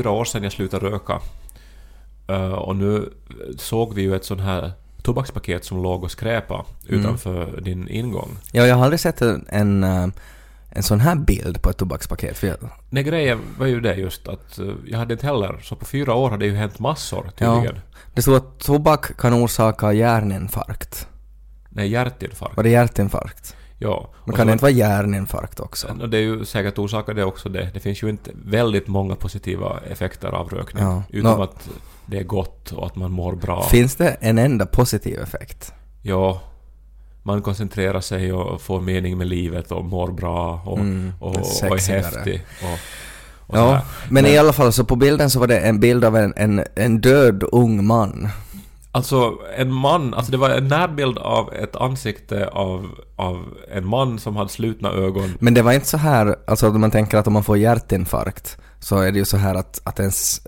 fyra år sedan jag slutade röka. Eh, och nu såg vi ju ett sånt här tobakspaket som låg och skräpa utanför din ingång. Ja, jag har aldrig sett en, en, eh, en sån här bild på ett tobakspaket. För jag, Nej, grejen var ju det just att eh, jag hade inte heller, så på fyra år hade det ju hänt massor tydligen. det stod att tobak kan orsaka hjärninfarkt. Nej, hjärtinfarkt. Var det hjärtinfarkt? Ja. Men kan det inte vara hjärninfarkt också? Det är ju säkert orsakat det också det. Det finns ju inte väldigt många positiva effekter av rökning. Ja. Utom Nå- att det är gott och att man mår bra. Finns det en enda positiv effekt? Ja. Man koncentrerar sig och får mening med livet och mår bra och, Mm, och, och är häftig. Och, Ja, här. men i alla fall så på bilden så var det en bild av en, en, en död ung man. Alltså en man, alltså det var en närbild av ett ansikte av, av en man som hade slutna ögon. Men det var inte så här, alltså om man tänker att om man får hjärtinfarkt så är det ju så här att, att ens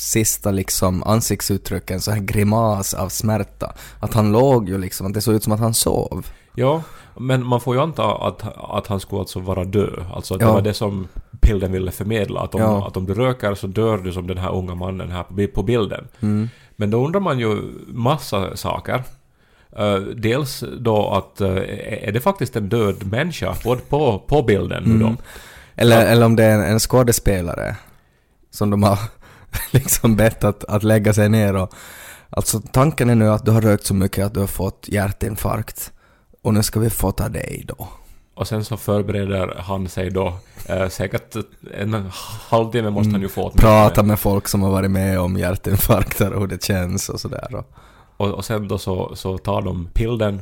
sista liksom ansiktsuttryck, en så här grimas av smärta. Att han låg ju liksom, att det såg ut som att han sov. Ja, men man får ju anta att, att han skulle alltså vara död. Alltså det Ja. var det som bilden ville förmedla. Att om, Ja. att om du röker så dör du som den här unga mannen här på, på bilden. Mm. Men då undrar man ju massa saker. Eh, dels då att eh, är det faktiskt en död människa på, på, på bilden nu då? Mm. Eller, Ja. eller om det är en, en skådespelare som de har liksom bett att, att lägga sig ner och... Alltså tanken är nu att du har rökt så mycket att du har fått hjärtinfarkt. Och nu ska vi fota dig då. Och sen så förbereder han sig då eh, säkert en halvtimme måste han ju få. Mm. Prata med folk som har varit med om hjärtinfarkter och hur det känns och sådär. Och, Och, sen då så, så tar de pilden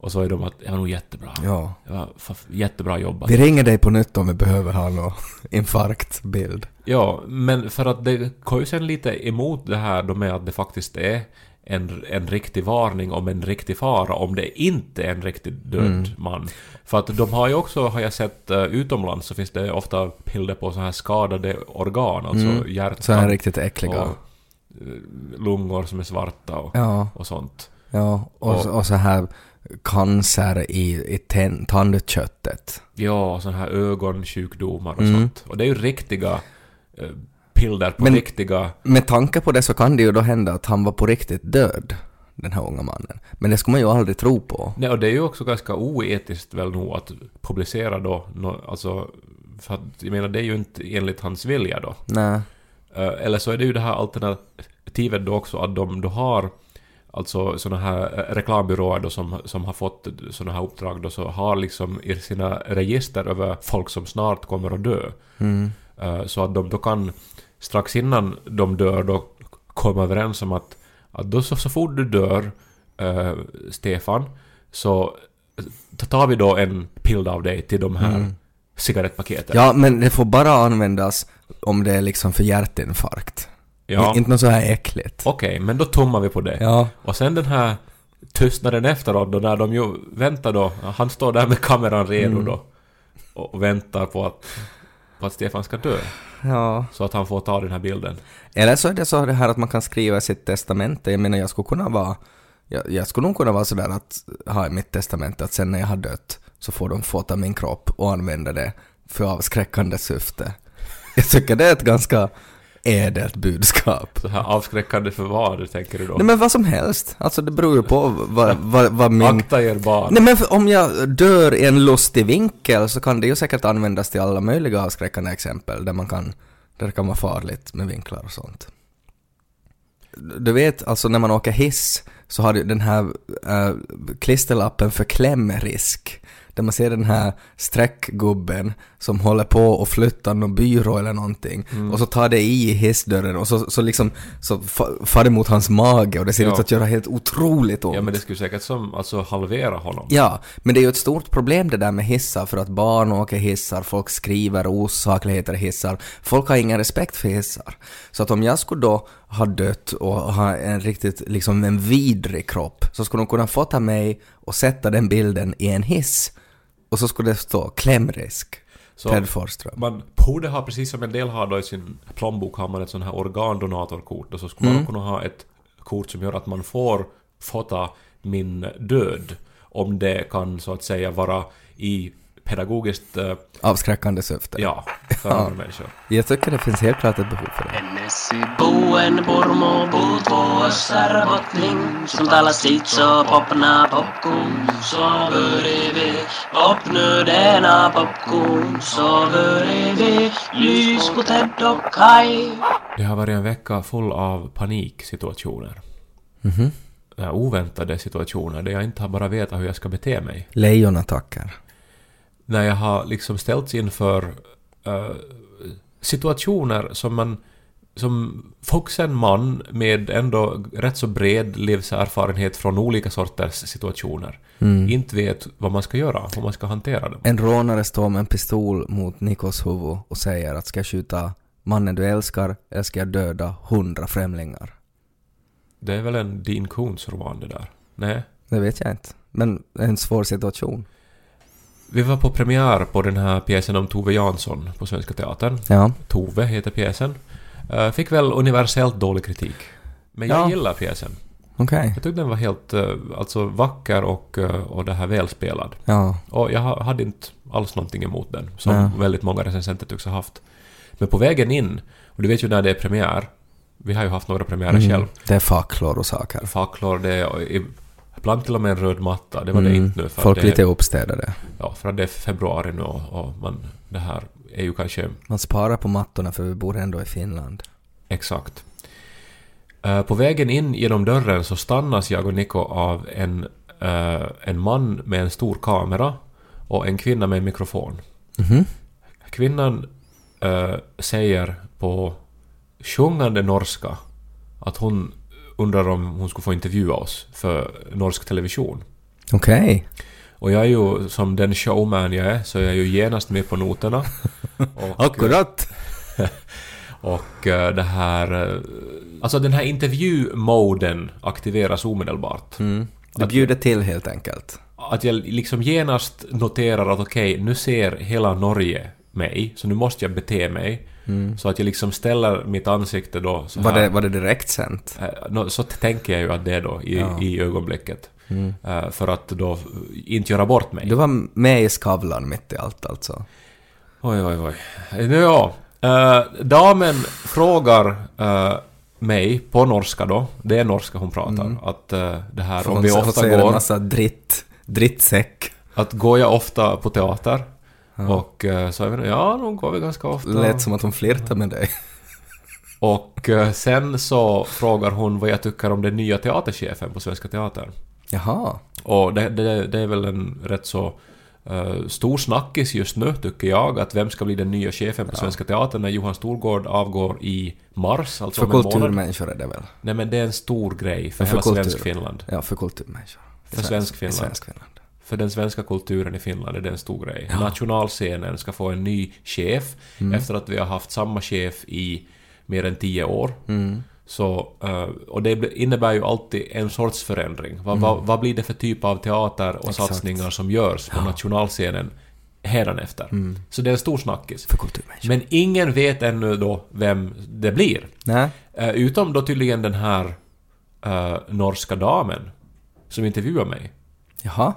och så är de att det var nog jättebra. ja. Det var jättebra jobbat. Vi ringer dig på nytt om vi behöver ha någon infarktbild. Ja, men för att det går ju sen lite emot det här då med att det faktiskt är en, en riktig varning om en riktig fara om det inte är en riktigt död Mm. man. För att de har ju också, har jag sett uh, utomlands så finns det ofta bilder på så här skadade organ, alltså Mm. hjärtan Så här riktigt äckliga. och eh, lungor som är svarta och, Ja, och sånt. ja. Och, Och- så- och så här cancer i, i ten, tandköttet. Ja, och sådana här ögonsjukdomar och Mm. sånt. Och det är ju riktiga bilder på Men- riktiga... Med tanke på det så kan det ju då hända att han var på riktigt död, den här unga mannen. Men det skulle man ju aldrig tro på. Nej, och det är ju också ganska oetiskt väl nog att publicera då, alltså... För att, jag menar, det är ju inte enligt hans vilja då. Nej. Eh, eller så är det ju det här alternativet då också att de då har alltså såna här eh, reklambyråer då som, som har fått såna här uppdrag då så har liksom i sina register över folk som snart kommer att dö. Mm. Eh, Så att de då kan strax innan de dör då komma överens om att, att då så, så fort du dör, eh, Stefan, så tar vi då en bild av dig till de här Mm. cigarettpaketen. Ja, men det får bara användas om det är liksom för hjärtinfarkt. Ja. Inte något så här äckligt. Okej, men då tummar vi på det. Ja. Och sen den här tystnaden efteråt då när de ju väntar då, han står där med kameran redo Mm. då och, och väntar på att, på att Stefan ska dö. Ja. Så att han får ta den här bilden. Eller så är det så det här att man kan skriva sitt testamente. Jag menar, jag skulle kunna vara... Jag, jag skulle nog kunna vara sådär att ha i mitt testamente att sen när jag har dött så får de fota min kropp och använda det för avskräckande syfte. Jag tycker det är ett ganska ädelt budskap. Så här avskräckande för vad, tänker du då? Nej men vad som helst. Alltså det beror ju på vad, vad, vad min... Akta er barn. Nej men om jag dör i en lustig vinkel så kan det ju säkert användas till alla möjliga avskräckande exempel där man kan, där det kan vara farligt med vinklar och sånt. Du vet, alltså när man åker hiss så har du den här äh, klisterlappen för klämrisk. Där man ser den här streckgubben som håller på och flyttar någon byrå eller någonting. Mm. Och så tar det i hissdörren och så, så liksom så fa- far det mot hans mage och det ser Ja. ut att göra helt otroligt ont. Ja men det skulle säkert som, alltså halvera honom. Ja, men det är ju ett stort problem det där med hissar för att barn åker hissar, folk skriver osakligheter i hissar. Folk har ingen respekt för hissar. Så att om jag skulle då ha dött och ha en riktigt, liksom en vidrig kropp så skulle de kunna fota mig och sätta den bilden i en hiss. Och så skulle det stå klämrisk. Så Ted Forsström. man borde ha, precis som en del har då i sin plånbok, har man ett sånt här organdonatorkort och så skulle Mm. man kunna ha ett kort som gör att man får fota min död om det kan så att säga vara i pedagogiskt, eh, Avskräckande syfte. ja, för Ja. andra människor. Jag tycker det finns helt klart ett behov för det. Som talar popcorn så popcorn så lys på Ted och Det har varit en vecka full av paniksituationer. Mhm. Ja, oväntade situationer där jag inte har bara vetat hur jag ska bete mig. Lejonattacker. När jag har liksom ställts inför eh, situationer som man som vuxen man med ändå rätt så bred livserfarenhet från olika sorters situationer inte vet vad man ska göra, hur man ska hantera dem. En rånare står med en pistol mot Nikos huvud och säger att ska jag skjuta mannen du älskar eller ska jag döda hundra främlingar? Det är väl en Dean Koontz roman det där? Nej? Det vet jag inte. Men en svår situation. Vi var på premiär på den här pjäsen om Tove Jansson på Svenska Teatern. Ja. Tove heter pjäsen. Eh, Fick väl universellt dålig kritik. Men jag Ja. gillar pjäsen. Okej. Jag tyckte den var helt eh, alltså vacker och, eh, och det här välspelad. Ja. Och jag ha- hade inte alls någonting emot den, som Ja. väldigt många recensenter tycks ha haft. Men på vägen in, och du vet ju när det är premiär, vi har ju haft några premiärer själv. Mm. Det är facklor och saker. Facklor, det är ibland till och med en röd matta. Det var det Mm. inte nu. För Folk det, lite uppstädade. Ja, för att det är februari nu och, och man, det här är ju kanske Man sparar på mattorna för vi bor ändå i Finland. exakt. Eh, på vägen in genom dörren så stannas jag och Niko av en, eh, en man med en stor kamera och en kvinna med en mikrofon. Mhm. Kvinnan eh, säger på sjungande norska att hon undrar om hon skulle få intervjua oss för norsk television. Okej. Och jag är ju, som den showman jag är, så jag är ju genast med på noterna. Och, Akkurat! Och eh, det här... eh, Alltså den här intervjumoden aktiveras omedelbart. Mm. Du bjuder till helt enkelt. Att jag liksom genast noterar att okej, nu ser hela Norge mig, så nu måste jag bete mig. Så att jag liksom ställer mitt ansikte då så Var här. det, var det direkt sänt? Eh, Så tänker jag ju att det är då i, Ja. Mm. i ögonblicket. Eh, För att då inte göra bort mig. Du var med i Skavlan mitt i allt alltså. Oj, oj, oj. Nu ja. Eh, damen frågar eh, mig, på norska då, det är norska hon pratar, att eh, det här om Hon, vi ofta säger en går, massa dritt, drittsäck. att går jag ofta på teater? Och eh, så jag inte, ja, nog går vi ganska ofta. Lät som att hon flirtar med dig. Och eh, sen så frågar hon vad jag tycker om den nya teaterchefen på Svenska Teatern. Jaha. Och det, det, det är väl en rätt så eh, stor snackis just nu, tycker jag, att vem ska bli den nya chefen på Svenska Teatern när Johan Storgård avgår i mars, alltså För om en månad. kulturmänniskor är det väl? Nej men det är en stor grej för, För hela kultur. svensk Finland. Ja, för kulturmänniskor. För svensk I Finland. svensk Finland. För den svenska kulturen i Finland är det en stor grej. Nationalscenen ska få en ny chef Mm. efter att vi har haft samma chef i mer än tio år. Mm. Så, eh, och det innebär ju alltid en sorts förändring. Vad, vad, vad blir det för typ av teater och Mm. Exakt. satsningar som görs på nationalscenen hädanefter? Så det är en stor snackis. Mm. Men ingen vet ännu då vem det blir. Nej. Eh, utom då tydligen den här eh, norska damen som intervjuar mig. Jaha.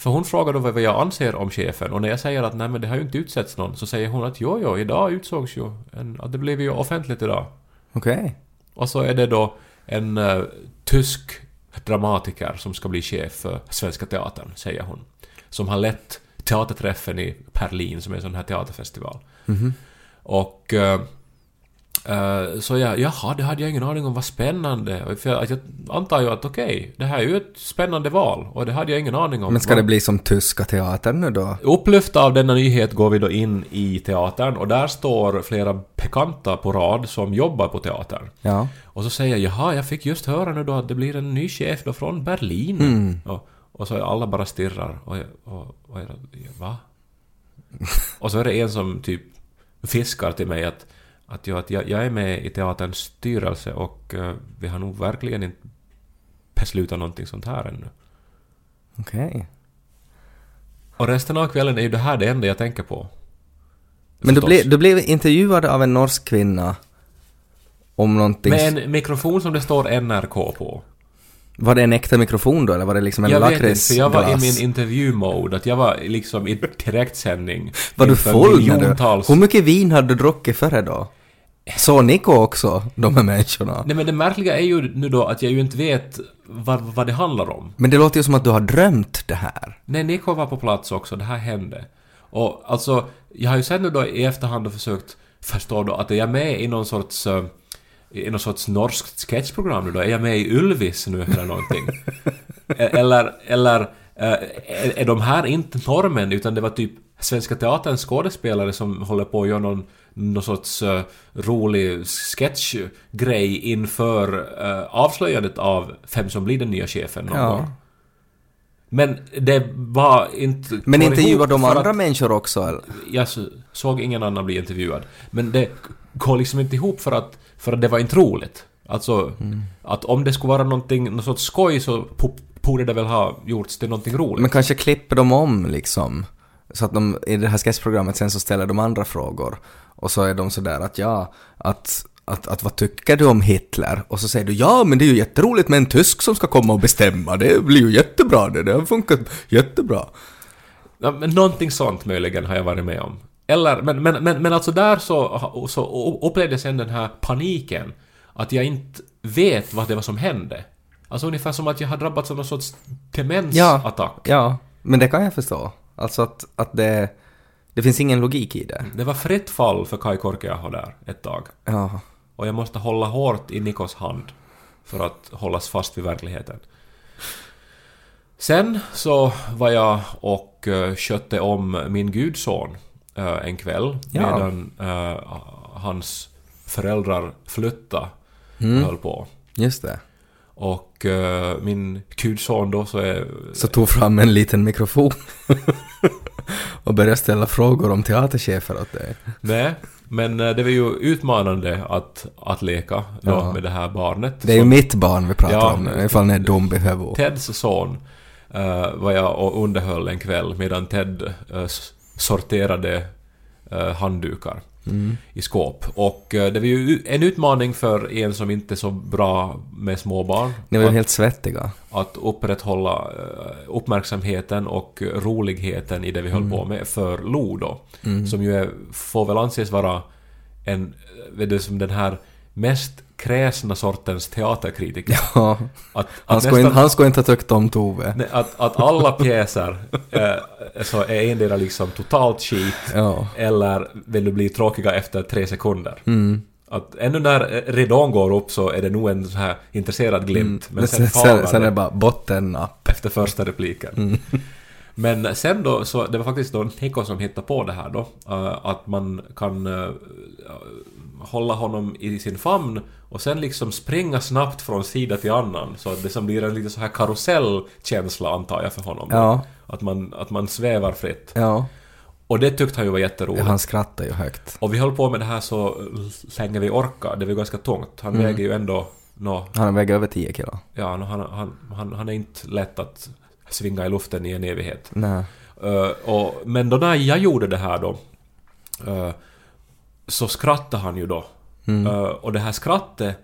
För hon frågar då vad jag anser om chefen och när jag säger att nej men det har ju inte utsetts någon så säger hon att jo jo, idag utsågs ju en, att det blev ju offentligt idag. Okej. Och så är det då en eh, tysk dramatiker som ska bli chef för Svenska Teatern, säger hon. Som har lett teaterträffen i Berlin som är en sån här teaterfestival. Och... eh, eh, så jag, jaha, det hade jag ingen aning om, vad spännande. För att jag antar ju att okej, det här är ju ett spännande val och det hade jag ingen aning om. Men ska det bli som tyska teatern nu då? Upplyfta av denna nyhet går vi då in i teatern och där står flera bekanta på rad som jobbar på teatern. Ja. Och så säger jag jaha, jag fick just höra nu då att det blir en ny chef då från Berlin. Mm. Och, och så alla bara stirrar och, jag- och, och jag, va? och så är det en som typ fiskar till mig att, att, jag, att jag, jag är med i teaterns styrelse och eh, vi har nog verkligen inte beslutat någonting sånt här ännu. Okej. Och resten av kvällen är ju det här det enda jag tänker på. Men du, blev, du blev intervjuad av en norsk kvinna om någonting... Med en mikrofon som det står NRK på. Var det en äkta mikrofon då eller var det liksom en Jag vet inte, för jag var i min intervju-mode, att jag var liksom i direktsändning. Var du full när du... Hur mycket vin hade du druckit före då? Så Nico också, de här människorna? Nej men det märkliga är ju nu då att jag ju inte vet vad, vad det handlar om. Men det låter ju som att du har drömt det här. Nej, Niko var på plats också, det här hände. Och alltså, jag har ju sen nu då i efterhand och försökt förstå då att är jag med i någon sorts eh, i någon sorts norskt sketchprogram nu då? Är jag med i Ylvis nu eller någonting? E- eller, eller eh, är, är de här inte normen utan det var typ Svenska Teaterns skådespelare som håller på att göra någon, någon sorts eh, rolig sketchgrej inför uh, avslöjandet av vem som blir den nya chefen någon Ja. gång. Men det var inte... Men intervjuar de andra att- människor också? eller? Jag såg ingen annan bli intervjuad. Men det går liksom inte ihop för att, för att det var inte roligt. Alltså, Mm. att om det skulle vara någonting, någon sorts skoj så borde det väl ha gjorts till någonting roligt. Men kanske klipper de om liksom. Så att de i det här sketchprogrammet sen så ställer de andra frågor. Och så är de sådär att ja, att, att, att vad tycker du om Hitler? Och så säger du ja, men det är ju jätteroligt med en tysk som ska komma och bestämma. Det blir ju jättebra det, det har funkat jättebra. Ja, men någonting sånt möjligen har jag varit med om. Eller, men, men, men, men alltså där så, så upplevde jag sen den här paniken. Att jag inte vet vad det var som hände. Alltså ungefär som att jag har drabbats av någon sorts demensattack. Ja, men det kan jag förstå. Alltså att, att det, det finns ingen logik i det. Det var fritt fall för Kai Korkeaho där ett tag. Ja. Och jag måste hålla hårt i Nikos hand för att hållas fast vid verkligheten. Sen så var jag och uh, skötte om min gudson eh, en kväll Ja. medan eh, hans föräldrar flyttade Mm. höll på. Just det. Och eh, min gudson då så är... Så tog fram en liten mikrofon och började ställa frågor om teaterchefer åt dig. Nej, men eh, det var ju utmanande att, att leka då Ja. med det här barnet. Det är ju mitt barn vi pratar Ja. om nu, ifall ni är dum huvudet. Teds son uh, var jag och underhöll en kväll medan Ted s- sorterade eh, handdukar Mm. i skåp. Och eh, det var ju en utmaning för en som inte är så bra med småbarn. Ni var ju helt svettiga. att upprätthålla eh, uppmärksamheten och roligheten i det vi höll på med för Lo då. Som ju är, får väl anses vara en, eh, vet du, som den här mest kräsna sortens teaterkritiker. Ja. Att, Han skulle, nästan- inte, han skulle inte ha tyckt om Tove. Nej, att, att alla pjäser eh, så är endera liksom totalt skit Ja. eller vill du bli tråkiga efter tre sekunder. Mm. Att ännu när ridån går upp så är det nog en så här intresserad glimt. Men Men sen, sen, sen, sen är det bara bottennapp. efter första repliken. Mm. Men sen då, så det var faktiskt då Nico som hittade på det här då. eh, att man kan eh, hålla honom i sin famn och sen liksom springa snabbt från sida till annan. Så att det som blir en lite så här karusellkänsla antar jag för honom. Ja. Att, man, att man svävar fritt. Ja. Och det tyckte han ju var jätteroligt. Han skrattar ju högt. Och vi höll på med det här så länge vi orkade. Det var ganska tungt. Han väger ju ändå... Nå, Han väger över 10 kilo. ja, nå, han, han, han, han är inte lätt att svinga i luften i en evighet. Eh, och, men då när jag gjorde det här då eh, så skrattade han ju då. Eh, och det här skrattet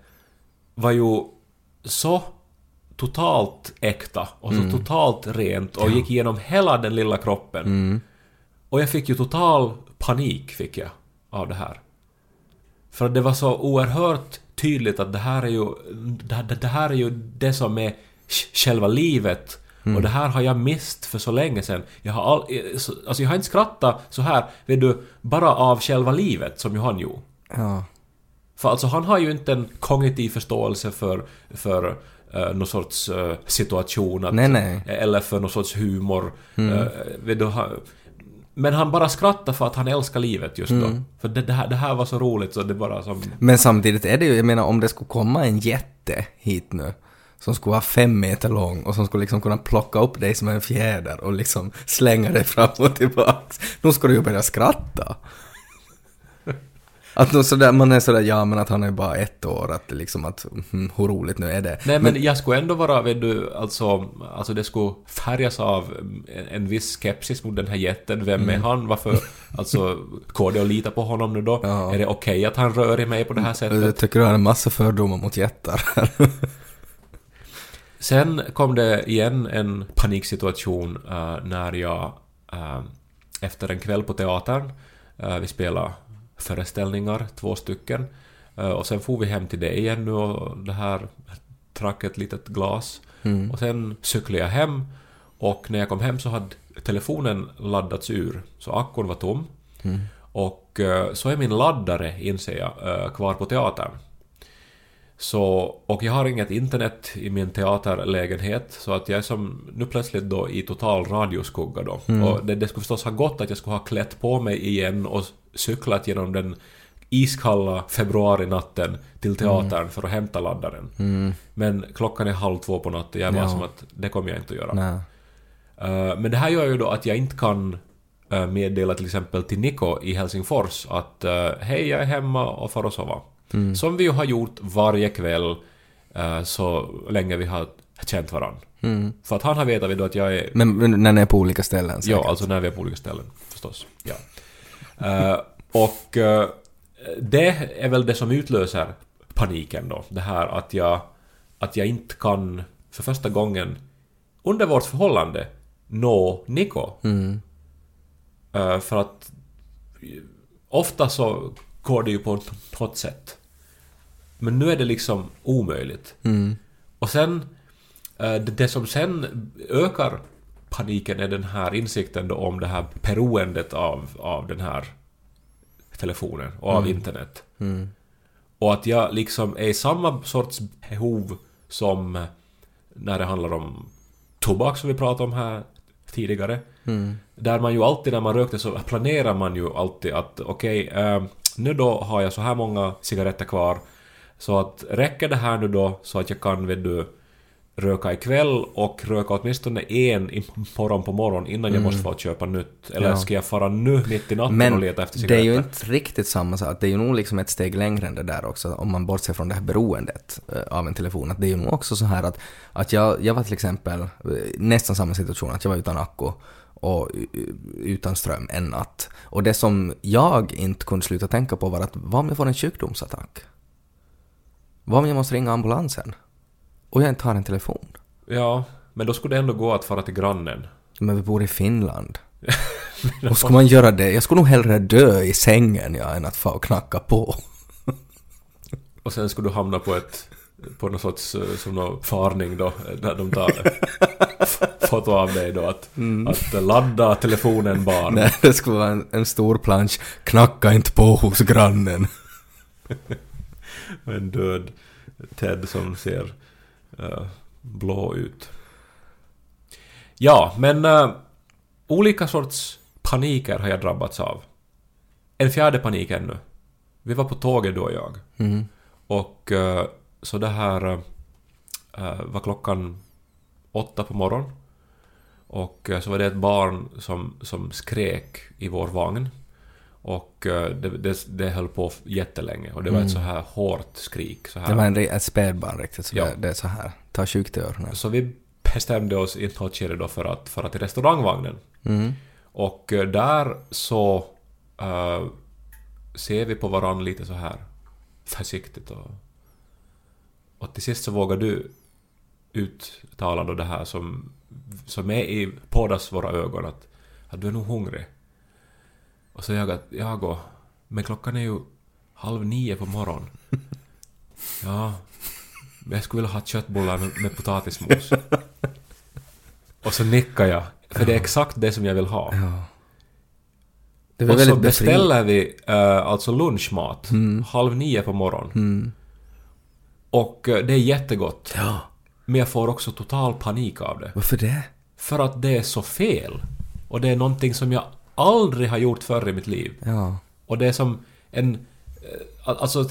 var ju så totalt äkta och så totalt rent och gick igenom hela den lilla kroppen. Och jag fick ju total panik fick jag av det här. För att det var så oerhört tydligt att det här är ju det, det, här är ju det som är sj- själva livet. Och det här har jag mist för så länge sedan. Jag har, all, eh, så- alltså jag har inte skrattat så här, vet du, bara av själva livet som ju han gjorde. Ja. För alltså han har ju inte en kognitiv förståelse för, för uh, någon sorts eh, situation. Att, Nej, nej. Eller för någon sorts humor. Eh, vet du, men han bara skrattar för att han älskar livet just då. För det, det, här, det här var så roligt så det bara som... Men samtidigt är det ju, jag menar om det skulle komma en jätte hit nu som skulle vara fem meter lång och som skulle liksom kunna plocka upp dig som en fjäder och liksom slänga dig fram och tillbaks. Nu ska du ju börja skratta. Att sådär, man är sådär, ja men att han är bara ett år, att liksom att, mm, hur roligt nu är det? Nej men jag skulle ändå vara, vet du, alltså, alltså det skulle färgas av en, en viss skepsis mot den här jätten. Vem är han? Varför? Alltså, går det att lita på honom nu då? Ja. Är det okej att han rör i mig på det här sättet? Jag tycker du har en massa fördomar mot jättar. Sen kom det igen en paniksituation eh, när jag eh, efter en kväll på teatern, eh, vi spelade föreställningar, två stycken, och sen for vi hem till dig igen nu och det här drack ett litet glas. Och sen cyklade jag hem och när jag kom hem så hade telefonen laddats ur, så akkun var tom. Och eh, så är min laddare, inser jag, kvar på teatern. Så, och jag har inget internet i min teaterlägenhet, så att jag är som nu plötsligt då i total radioskugga då. Och det, det skulle förstås ha gått att jag skulle ha klätt på mig igen och cyklat genom den iskalla februarinatten till teatern för att hämta laddaren. Men klockan är halv två på natten, jag bara Ja. som att det kommer jag inte att göra. Eh, men det här gör ju då att jag inte kan eh, meddela till exempel till Niko i Helsingfors att eh, hej, jag är hemma och far och sova. Som vi ju har gjort varje kväll eh, så länge vi har känt varandra. För att han har vetat då att jag är... Men, men när ni är på olika ställen säkert. Ja, alltså när vi är på olika ställen förstås. Ja. Eh, och eh, det är väl det som utlöser paniken då. Det här att jag, att jag inte kan för första gången under vårt förhållande nå Niko. Eh, för att ofta så går det ju på något sätt. Men nu är det liksom omöjligt. Och sen, eh, det, som sen ökar paniken är den här insikten då om det här beroendet av, av den här telefonen och av internet. Och att jag liksom är i samma sorts behov som eh, när det handlar om tobak som vi pratade om här tidigare. Där man ju alltid när man rökte så planerar man ju alltid att okej, eh, nu då har jag så här många cigaretter kvar. Så att räcker det här nu då så att jag kan vet du, röka ikväll och röka åtminstone en i morgon på morgon innan jag måste få köpa nytt. Eller Ja. ska jag fara nu mitt i natten och Men leta efter det är cigaretter? ju inte riktigt samma sak. Det är ju nog liksom ett steg längre än det där också, om man bortser från det här beroendet eh, av en telefon. Att det är ju nog också så här att, att jag, jag var till exempel eh, nästan samma situation, att jag var utan akku och utan ström en natt. Och det som jag inte kunde sluta tänka på var att vad om jag får en sjukdomsattack? Vad om jag måste ringa ambulansen? Och jag inte har en telefon? Ja, men då skulle det ändå gå att fara till grannen. Men vi bor i Finland. Och ska man göra det? Jag skulle nog hellre dö i sängen ja, än att få knacka på. Och sen skulle du hamna på ett på någon sorts eh, som någon farning då, där de tar f- foto av dig då att, att ladda telefonen barn. Nej, det skulle vara en, en stor plansch. Knacka inte på hos grannen. En död Ted som ser eh, blå ut. Ja, men eh, olika sorts paniker har jag drabbats av. En fjärde panik ännu. Vi var på tåget då jag. Och eh, så det här eh, var klockan åtta på morgonen. Och eh, så var det ett barn som, som skrek i vår vagn. Och eh, det, det, det höll på jättelänge och det var ett så här hårt skrik. Så här. Det var en, ett spädbarn riktigt, så Ja. det, det är så här. Ta sjukt i öronen. Så vi bestämde oss i något skede då för att fara till restaurangvagnen. Och eh, där så eh, ser vi på varandra lite så här försiktigt och, och till sist så vågar du uttala då det här som, som är i bådas våra ögon att, att du är nog hungrig. Och så jag att jag och, men klockan är ju halv nio på morgonen. Ja, jag skulle vilja ha köttbullar med, med potatismos. Och så nickar jag, för det är exakt det som jag vill ha. Ja. Det var Och så beställer vi uh, alltså lunchmat halv nio på morgonen. Och eh, det är jättegott. Ja. Men jag får också total panik av det. Varför det? För att det är så fel. Och det är någonting som jag aldrig har gjort förr i mitt liv. Ja. Och det är som en... eh, Alltså...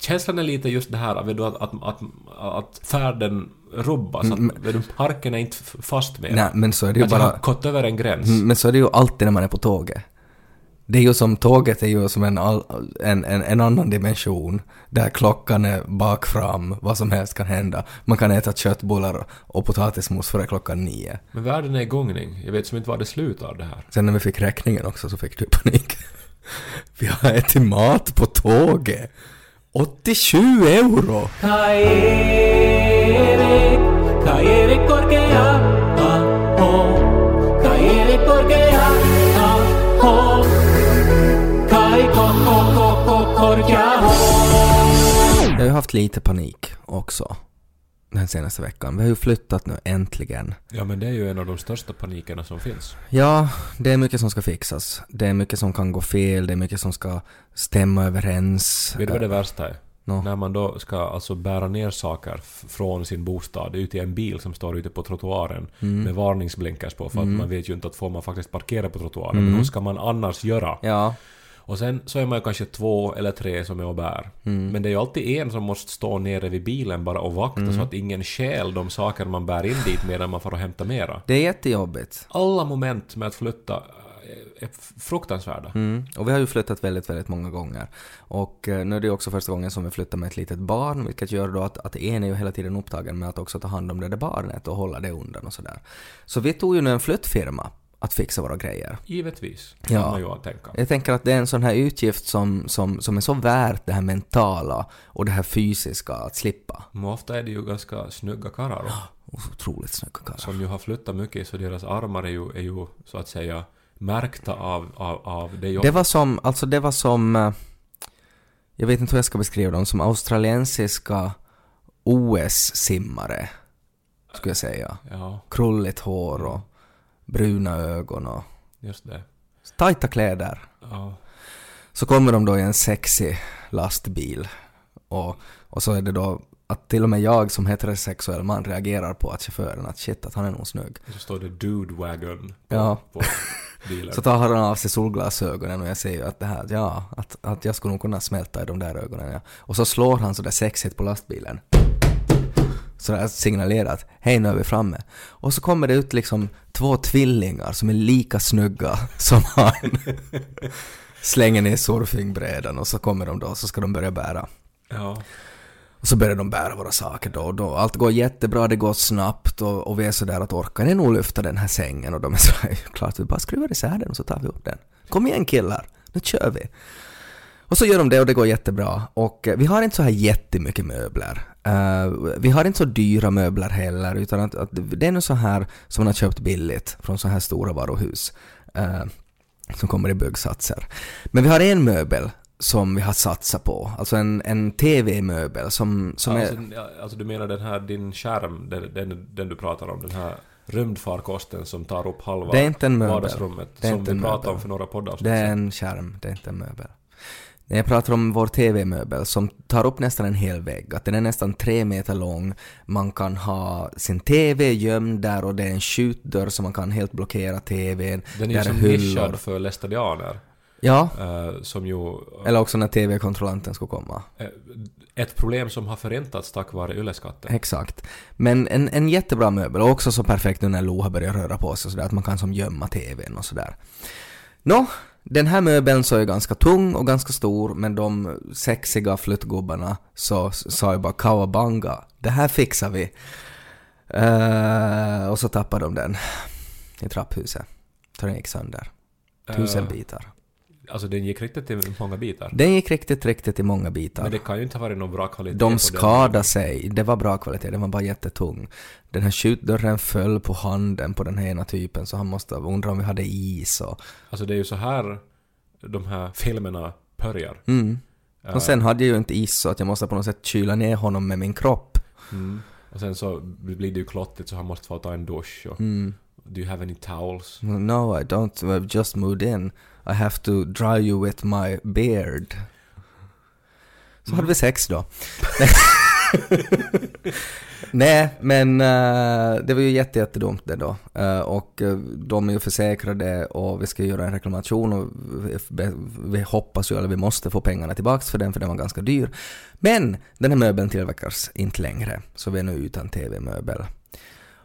Känslan är lite just det här vet du, att, att, att, att färden rubbas. Att vet du, parken är inte fast med. Nej, men så är det ju att jag bara... har gått över en gräns. Mm, Men så är det ju alltid när man är på tåget. Det är ju som tåget är ju som en, en, en, en annan dimension där klockan är bak fram, vad som helst kan hända. Man kan äta köttbullar och potatismos före klockan nio. Men världen är igångning. Jag vet som inte var det slutar det här. Sen när vi fick räkningen också så fick du panik. Vi har ätit mat på tåget. 87 euro! Ta Erik ho. Jag har haft lite panik också den senaste veckan. Vi har ju flyttat nu äntligen. Ja, men det är ju en av de största panikerna som finns. Ja, det är mycket som ska fixas. Det är mycket som kan gå fel, det är mycket som ska stämma överens. Vet du vad det värsta är? Nå. När man då ska alltså bära ner saker från sin bostad ut i en bil som står ute på trottoaren Mm. med varningsblinkers på för att man vet ju inte att får man faktiskt parkera på trottoaren. Men hur ska man annars göra? Mm. Ja, Och sen så är man ju kanske två eller tre som är och bär. Mm. Men det är ju alltid en som måste stå nere vid bilen bara och vakta Mm. så att ingen stjäl de saker man bär in dit medan man får och hämta mera. det är jättejobbigt. Alla moment med att flytta är f- fruktansvärda. Mm. Och vi har ju flyttat väldigt, väldigt många gånger. Och eh, nu är det ju också första gången som vi flyttar med ett litet barn, vilket gör då att, att en är ju hela tiden upptagen med att också ta hand om det där barnet och hålla det undan och sådär. Så vi tog ju nu en flyttfirma att fixa våra grejer. Givetvis, Ja. ju tänka. Jag tänker att det är en sån här utgift som, som, som är så värt det här mentala och det här fysiska att slippa. Men ofta är det ju ganska snygga karlar så otroligt snygga karlar. som ju har flyttat mycket så deras armar är ju, är ju så att säga märkta av, av, av det jobbet. Det var som, alltså det var som, eh, jag vet inte hur jag ska beskriva dem, som australiensiska OS-simmare, skulle jag säga. Ja, Krulligt hår och bruna ögon och just det. tajta kläder. Ja. Så kommer de då i en sexig lastbil och, och så är det då att till och med jag som heterosexuell man reagerar på att chauffören att shit, att han är nog snygg. Så står det Dude Wagon på, Ja. på bilen. Så tar han av sig solglasögonen och jag säger ju att det här, ja, att, att jag skulle nog kunna smälta i de där ögonen ja. Och så slår han sådär sexigt på lastbilen. Så där signalerar att hej nu är vi framme. Och så kommer det ut liksom två tvillingar som är lika snygga som han. Slänger ner surfingbrädan och så kommer de då så ska de börja bära. Ja. Och så börjar de bära våra saker då och då. Allt går jättebra, det går snabbt och, och vi är sådär att orkar ni nog lyfta den här sängen? Och de är sådär, klart vi bara skruvar isär den och så tar vi upp den. Kom igen killar, nu kör vi! Och så gör de det och det går jättebra. Och eh, vi har inte så här jättemycket möbler. Eh, vi har inte så dyra möbler heller, utan att, att det är nog så här som man har köpt billigt från så här stora varuhus. eh, som kommer i byggsatser. Men vi har en möbel som vi har satsat på, alltså en, en TV-möbel som, som är... Alltså, ja, alltså du menar den här din skärm, den, den, den du pratar om, den här rymdfarkosten som tar upp halva Det är inte en möbel. vardagsrummet Det är som inte vi pratade möbel. om för några poddavsnitt Det är en skärm, det är inte en möbel. Nej, Jag pratar om vår TV-möbel som tar upp nästan en hel vägg. Att den är nästan tre meter lång. Man kan ha sin TV gömd där och det är en skjutdörr så man kan helt blockera TVn. Den är ju som nischad för lästadianer. Ja, eh, som ju... eller också när TV-kontrollanten ska komma. eh, ett problem som har förintats tack vare ylleskatten. Exakt. Men en, en jättebra möbel och också så perfekt nu när Lo har börjat röra på sig sådär att man kan som gömma TVn och sådär. Nå, den här möbeln så är ganska tung och ganska stor men de sexiga flyttgubbarna så sa jag bara kawabanga, det här fixar vi. Eh, och så tappade de den i trapphuset. Så den gick sönder. Tusen Eh, bitar. Alltså den gick riktigt i många bitar. Den gick riktigt, riktigt i många bitar. Men det kan ju inte ha varit någon bra kvalitet De den. skadade sig. Det var bra kvalitet, den var bara jättetung. Den här skjutdörren föll på handen på den här ena typen så han måste undra om vi hade is och... Alltså det är ju så här de här filmerna börjar. Mm. Eh, Och sen hade jag ju inte is så att jag måste på något sätt kyla ner honom med min kropp. Mm. Och sen så blir det ju klottigt så han måste få ta en dusch och... Mm. Do you have any towels? No, I don't. I've just moved in. I have to dry you with my beard. Så hade vi sex då. Nej, men eh, det var ju jätte, jättedumt det då. Eh, och eh, de är ju försäkrade och vi ska göra en reklamation och vi, vi hoppas ju, eller vi måste få pengarna tillbaks för den, för den var ganska dyr. Men den här möbeln tillverkas inte längre, så vi är nu utan TV-möbel.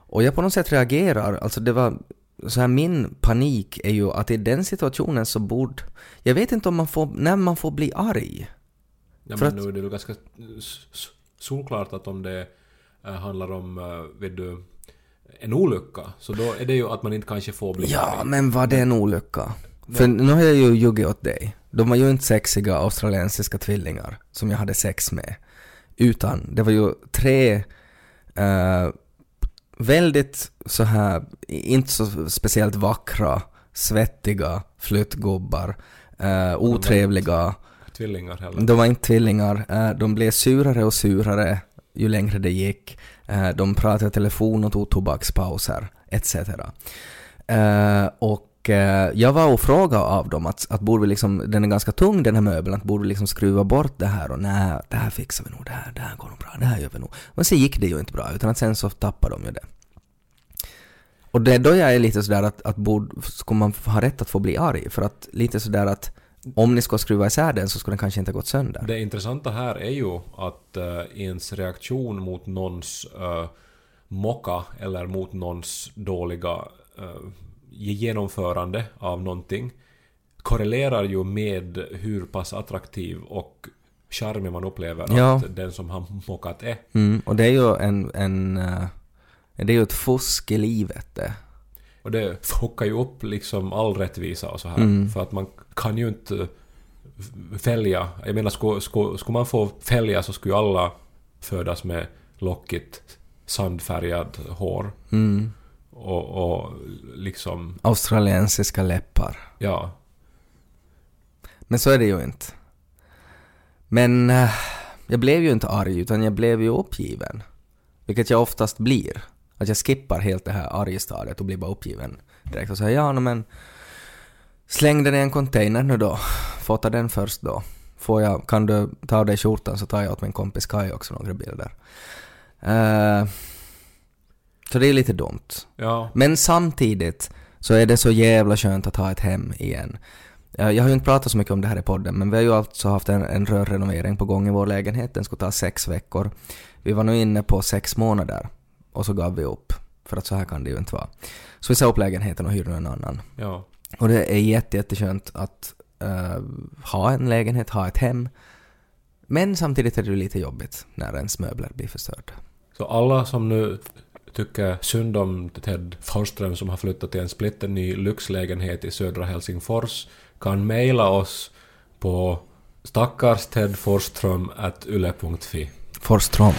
Och jag på något sätt reagerar, alltså det var så här min panik är ju att i den situationen så borde, jag vet inte om man får, när man får bli arg. Ja, För men att- nu är det väl ganska solklart att om det eh, handlar om, uh, vet du, en olycka, så då är det ju att man inte kanske får bli Ja, arg. men var det en olycka? För nu har jag ju ljugit åt dig. De var ju inte sexiga australiensiska tvillingar som jag hade sex med. Utan det var ju tre, eh, väldigt så här, inte så speciellt vackra, svettiga flyttgubbar, eh, otrevliga. Tvillingar heller. De var inte tvillingar. Eh, de blev surare och surare ju längre det gick. Eh, de pratade i telefon och tog tobakspauser, etc. Eh, och Eh, jag var och frågade av dem att, att borde vi liksom, den är ganska tung den här möbeln, att borde vi liksom skruva bort det här och nej, det här fixar vi nog, det här, det här går nog bra, det här gör vi nog. Men sen gick det ju inte bra, utan att sen så tappade de ju det. Och det är då jag är lite sådär att, att borde, skulle man ha rätt att få bli arg? För att lite sådär att om ni ska skruva isär den så skulle den kanske inte ha gått sönder. Det intressanta här är ju att uh, ens reaktion mot någons uh, mocka eller mot någons dåliga uh, genomförande av någonting korrelerar ju med hur pass attraktiv och charmig man upplever Ja. att den som har mockat är. Mm, och det är ju en, en eh, det är ju ett fusk i livet det. Och det fuckar ju upp liksom all rättvisa och så här. Mm. För att man kan ju inte fälja. Jag menar, skulle, skulle, skulle man få fälja så skulle ju alla födas med lockigt sandfärgad hår. Mm. Och, och liksom, Australiensiska läppar. ja. Men så är det ju inte. Men eh, jag blev ju inte arg utan jag blev ju uppgiven. Vilket jag oftast blir. Att jag skippar helt det här argstadiet och blir bara uppgiven direkt och säger ja no, men släng den i en container nu då. Fota den först då. Får jag, kan du ta av dig skjortan så tar jag åt min kompis Kai också några bilder. Eh, så det är lite dumt. Ja, Men samtidigt så är det så jävla skönt att ha ett hem igen. Jag har ju inte pratat så mycket om det här i podden, men vi har ju alltså haft en, en rörrenovering på gång i vår lägenhet. Den skulle ta sex veckor. Vi var nu inne på sex månader och så gav vi upp. För att så här kan det ju inte vara. Så vi sa upp lägenheten och hyrde en annan. ja. Och det är jätte, jätteskönt att eh, ha en lägenhet, ha ett hem. Men samtidigt är det ju lite jobbigt när ens möbler blir förstörda. Så alla som nu tycker synd om Ted Forsström som har flyttat till en splitterny lyxlägenhet i södra Helsingfors kan mejla oss på stackars Ted Forsström at yle.fi. Forsström.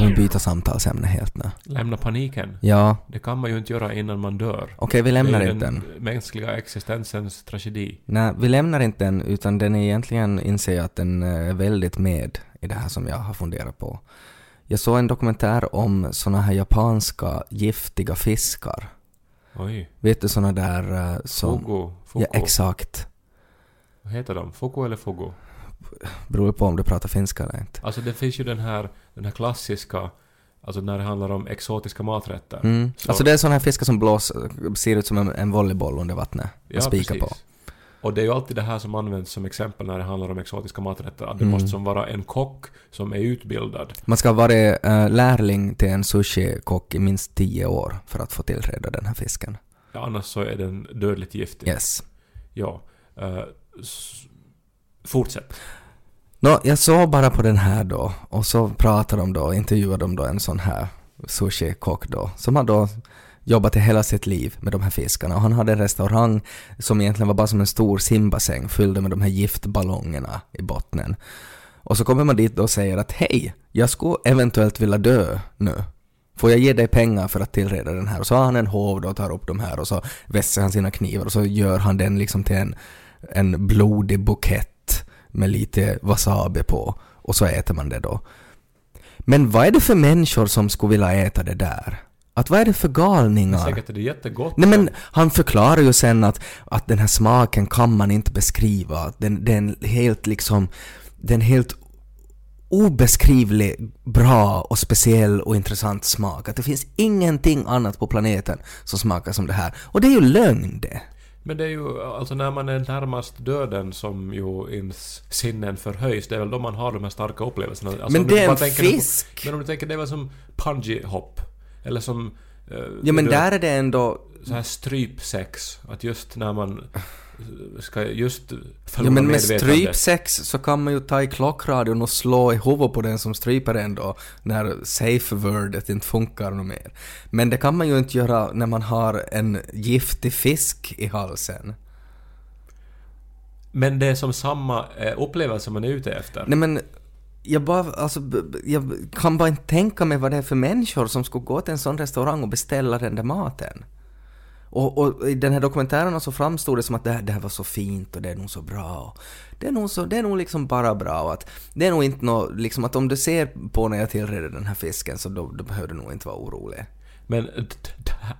Nu byta samtalsämne helt nu. Lämna paniken. Ja, Det kan man ju inte göra innan man dör. okej vi lämnar inte den den. mänskliga existensens tragedi. Nej, vi lämnar inte den utan den är egentligen, inser jag att den eh, är väldigt med i det här som jag har funderat på. Jag såg en dokumentär om såna här japanska giftiga fiskar. Oj. Vet du såna där eh, som... Fugu. Fugu. Ja, exakt. Vad heter de? Fugu eller Fugu? Beror på om du pratar finska eller inte. Alltså det finns ju den här, den här klassiska, alltså när det handlar om exotiska maträtter. Mm. Så- Alltså det är såna här fiskar som blås, ser ut som en, en volleyboll under vattnet. Ja, att spika precis. på. Och det är ju alltid det här som används som exempel när det handlar om exotiska maträtter. Att det Mm. måste som vara en kock som är utbildad. Man ska ha varit uh, lärling till en sushi-kock i minst tio år för att få tillreda den här fisken. Ja, annars så är den dödligt giftig. Yes. Ja. eh, s- fortsätt. Nå, jag såg bara på den här då och så pratade de då, intervjuade de då en sån här sushi-kock då som har då jobbat i hela sitt liv med de här fiskarna och han hade en restaurang som egentligen var bara som en stor simbassäng fylld med de här giftballongerna i bottnen. Och så kommer man dit då och säger att hej, jag skulle eventuellt vilja dö nu. Får jag ge dig pengar för att tillreda den här? Och så har han en hov då och tar upp de här och så vässar han sina knivar och så gör han den liksom till en, en blodig bukett med lite wasabi på och så äter man det då. Men vad är det för människor som skulle vilja äta det där? Att vad är det för galningar? Säkert är det jättegott. Nej men han förklarar ju sen att, att den här smaken kan man inte beskriva. Den, den helt liksom, den helt obeskrivlig bra och speciell och intressant smak. Att det finns ingenting annat på planeten som smakar som det här. Och det är ju lögn det. Men det är ju alltså när man är närmast döden som ju ens sinnen förhöjs. Det är väl då man har de här starka upplevelserna. Alltså, Men det är en tänker på- fisk. Men om du tänker, det är väl som pungy-hopp. Eller som... eh, Ja men du- där är det ändå Så här strypsex. Att just när man ska just förlora Ja men med strypsex så kan man ju ta i klockradion och slå i huvudet på den som stryper en då när safe wordet inte funkar något mer. Men det kan man ju inte göra när man har en giftig fisk i halsen. Men det är som samma eh, upplevelse man är ute efter. Nej men, jag bara, alltså, jag kan bara inte tänka mig vad det är för människor som skulle gå till en sån restaurang och beställa den där maten. Och, och i den här dokumentären så framstod det som att det här, det här var så fint och det är nog så bra. Det är nog så, det är nog liksom bara bra att det är nog inte nå liksom att om du ser på när jag tillreder den här fisken så då, då behöver du nog inte vara orolig. Men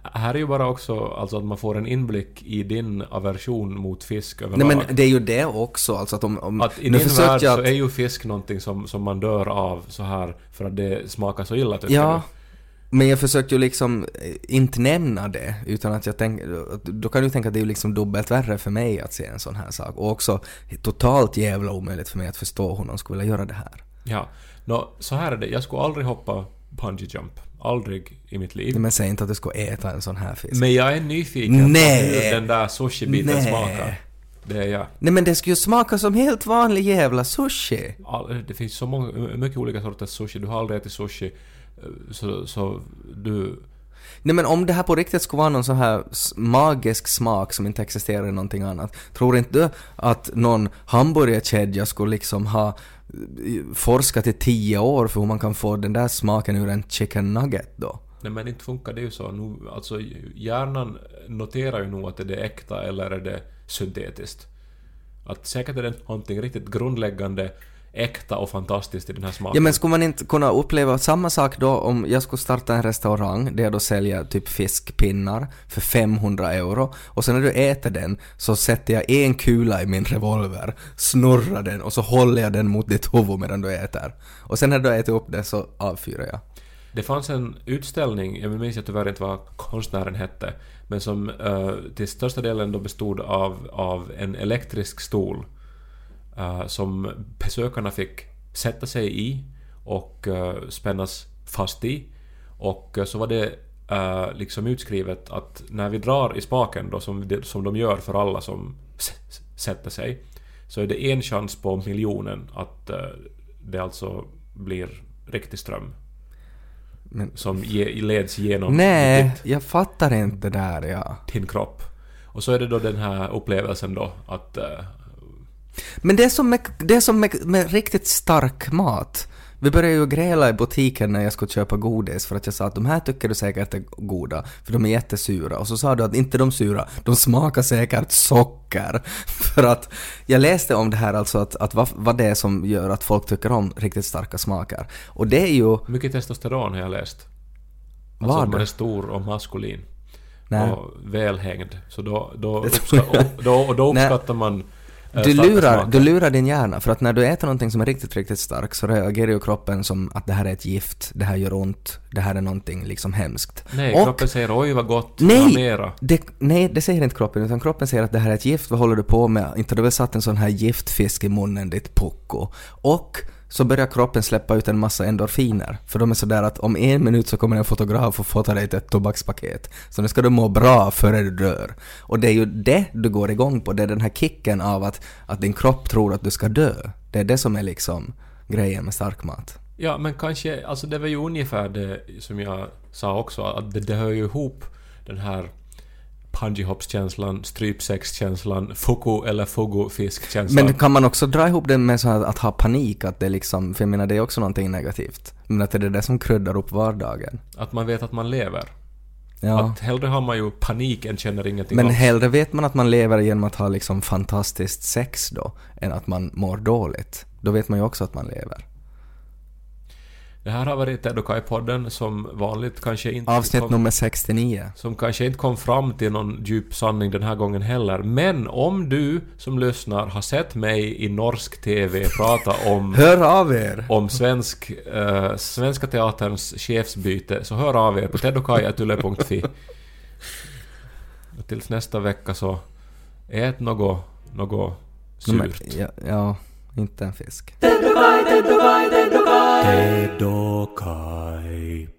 här är ju bara också alltså att man får en inblick i din aversion mot fisk överlag. Nej men det är ju det också, alltså att om... om Att i din värld jag så att- är ju fisk någonting som, som man dör av så här för att det smakar så illa tycker Ja, du. Men jag försökte ju liksom eh, inte nämna det, utan att jag tänkte, då kan du tänka att det är ju liksom dubbelt värre för mig att se en sån här sak. Och också totalt jävla omöjligt för mig att förstå hur någon skulle vilja göra det här. Ja. Nå, så här är det. Jag skulle aldrig hoppa bungee jump. Aldrig i mitt liv. Men säg inte att du ska äta en sån här fisk. Men jag är nyfiken på hur den där sushi-biten smakar. Det är jag. Nej men det skulle ju smaka som helt vanlig jävla sushi. All, det finns så många, mycket olika sorters sushi. Du har aldrig ätit sushi. Eh, Så, så du... Nej men om det här på riktigt skulle vara någon sån här magisk smak som inte existerar i någonting annat, tror inte du att någon hamburgerkedja skulle liksom ha eh, forskat i tio år för hur man kan få den där smaken ur en chicken nugget då? Nej men inte funkar det ju så. Nu, alltså hjärnan noterar ju nog att det är äkta eller är det syntetiskt. Att säkert är det någonting riktigt grundläggande, äkta och fantastiskt i den här smaken. Ja men skulle man inte kunna uppleva samma sak då om jag skulle starta en restaurang där jag då säljer typ fiskpinnar för 500 euro och sen när du äter den så sätter jag en kula i min revolver, snurrar den och så håller jag den mot ditt huvud medan du äter. Och sen när du ätit upp det så avfyrar jag. Det fanns en utställning, jag minns jag tyvärr inte vad konstnären hette, men som eh, till största delen då bestod av, av en elektrisk stol eh, som besökarna fick sätta sig i och eh, spännas fast i. Och eh, så var det liksom utskrivet att när vi drar i spaken då, som, det, som de gör för alla som sätter sig, så är det en chans på miljonen att det alltså blir riktig ström Men, som ge, leds genom nej, ditt, jag fattar inte där ja. din kropp. Och så är det då den här upplevelsen då att... Men det är som med, det är som med, med riktigt stark mat. Vi började ju gräla i butiken när jag skulle köpa godis för att jag sa att de här tycker du säkert är goda, för de är jättesura. Och så sa du att inte de sura, de smakar säkert socker. För att jag läste om det här alltså att, att vad, vad det är som gör att folk tycker om riktigt starka smaker. Och det är ju... mycket testosteron har jag läst. Alltså att man är stor och maskulin. Nej. Och välhängd. Så då, då, uppska, och då, då uppskattar man Du starka lurar, du lurar din hjärna, för att när du äter någonting som är riktigt, riktigt starkt så reagerar ju kroppen som att det här är ett gift, det här gör ont, det här är någonting liksom hemskt. Nej, Och- kroppen säger oj vad gott, Nej! mera. Det, nej, det säger inte kroppen, utan kroppen säger att det här är ett gift, vad håller du på med? Inte har du väl satt en sån här giftfisk i munnen, ditt pucko? Och så börjar kroppen släppa ut en massa endorfiner, för de är sådär att om en minut så kommer en fotograf och fota dig till ett tobakspaket. Så nu ska du må bra före du dör. Och det är ju det du går igång på, det är den här kicken av att, att din kropp tror att du ska dö. Det är det som är liksom grejen med stark mat. Ja, men kanske, alltså det var ju ungefär det som jag sa också, att det, det hör ju ihop den här pungyhops-känslan, strypsex-känslan, fuku eller fugu-fisk-känslan. Men kan man också dra ihop det med så här att ha panik, att det liksom, för jag menar det är också någonting negativt. Men att det är det som kryddar upp vardagen. Att man vet att man lever. Ja. Att hellre har man ju panik än känner ingenting Men alls. hellre vet man att man lever genom att ha liksom fantastiskt sex då, än att man mår dåligt. Då vet man ju också att man lever. Det här har varit Ted och Kai-podden som vanligt kanske inte Avsnitt kom, nummer 69. som kanske inte kom fram till någon djup sanning den här gången heller. Men om du som lyssnar har sett mig i norsk TV prata om Hör av er! om svensk, eh, Svenska Teaterns chefsbyte så hör av er på teddokaj.yle.fi. Och Tills nästa vecka så ät något, något Men, surt. ja, ja, inte en fisk. Teddokaj, teddokaj, Te dokai.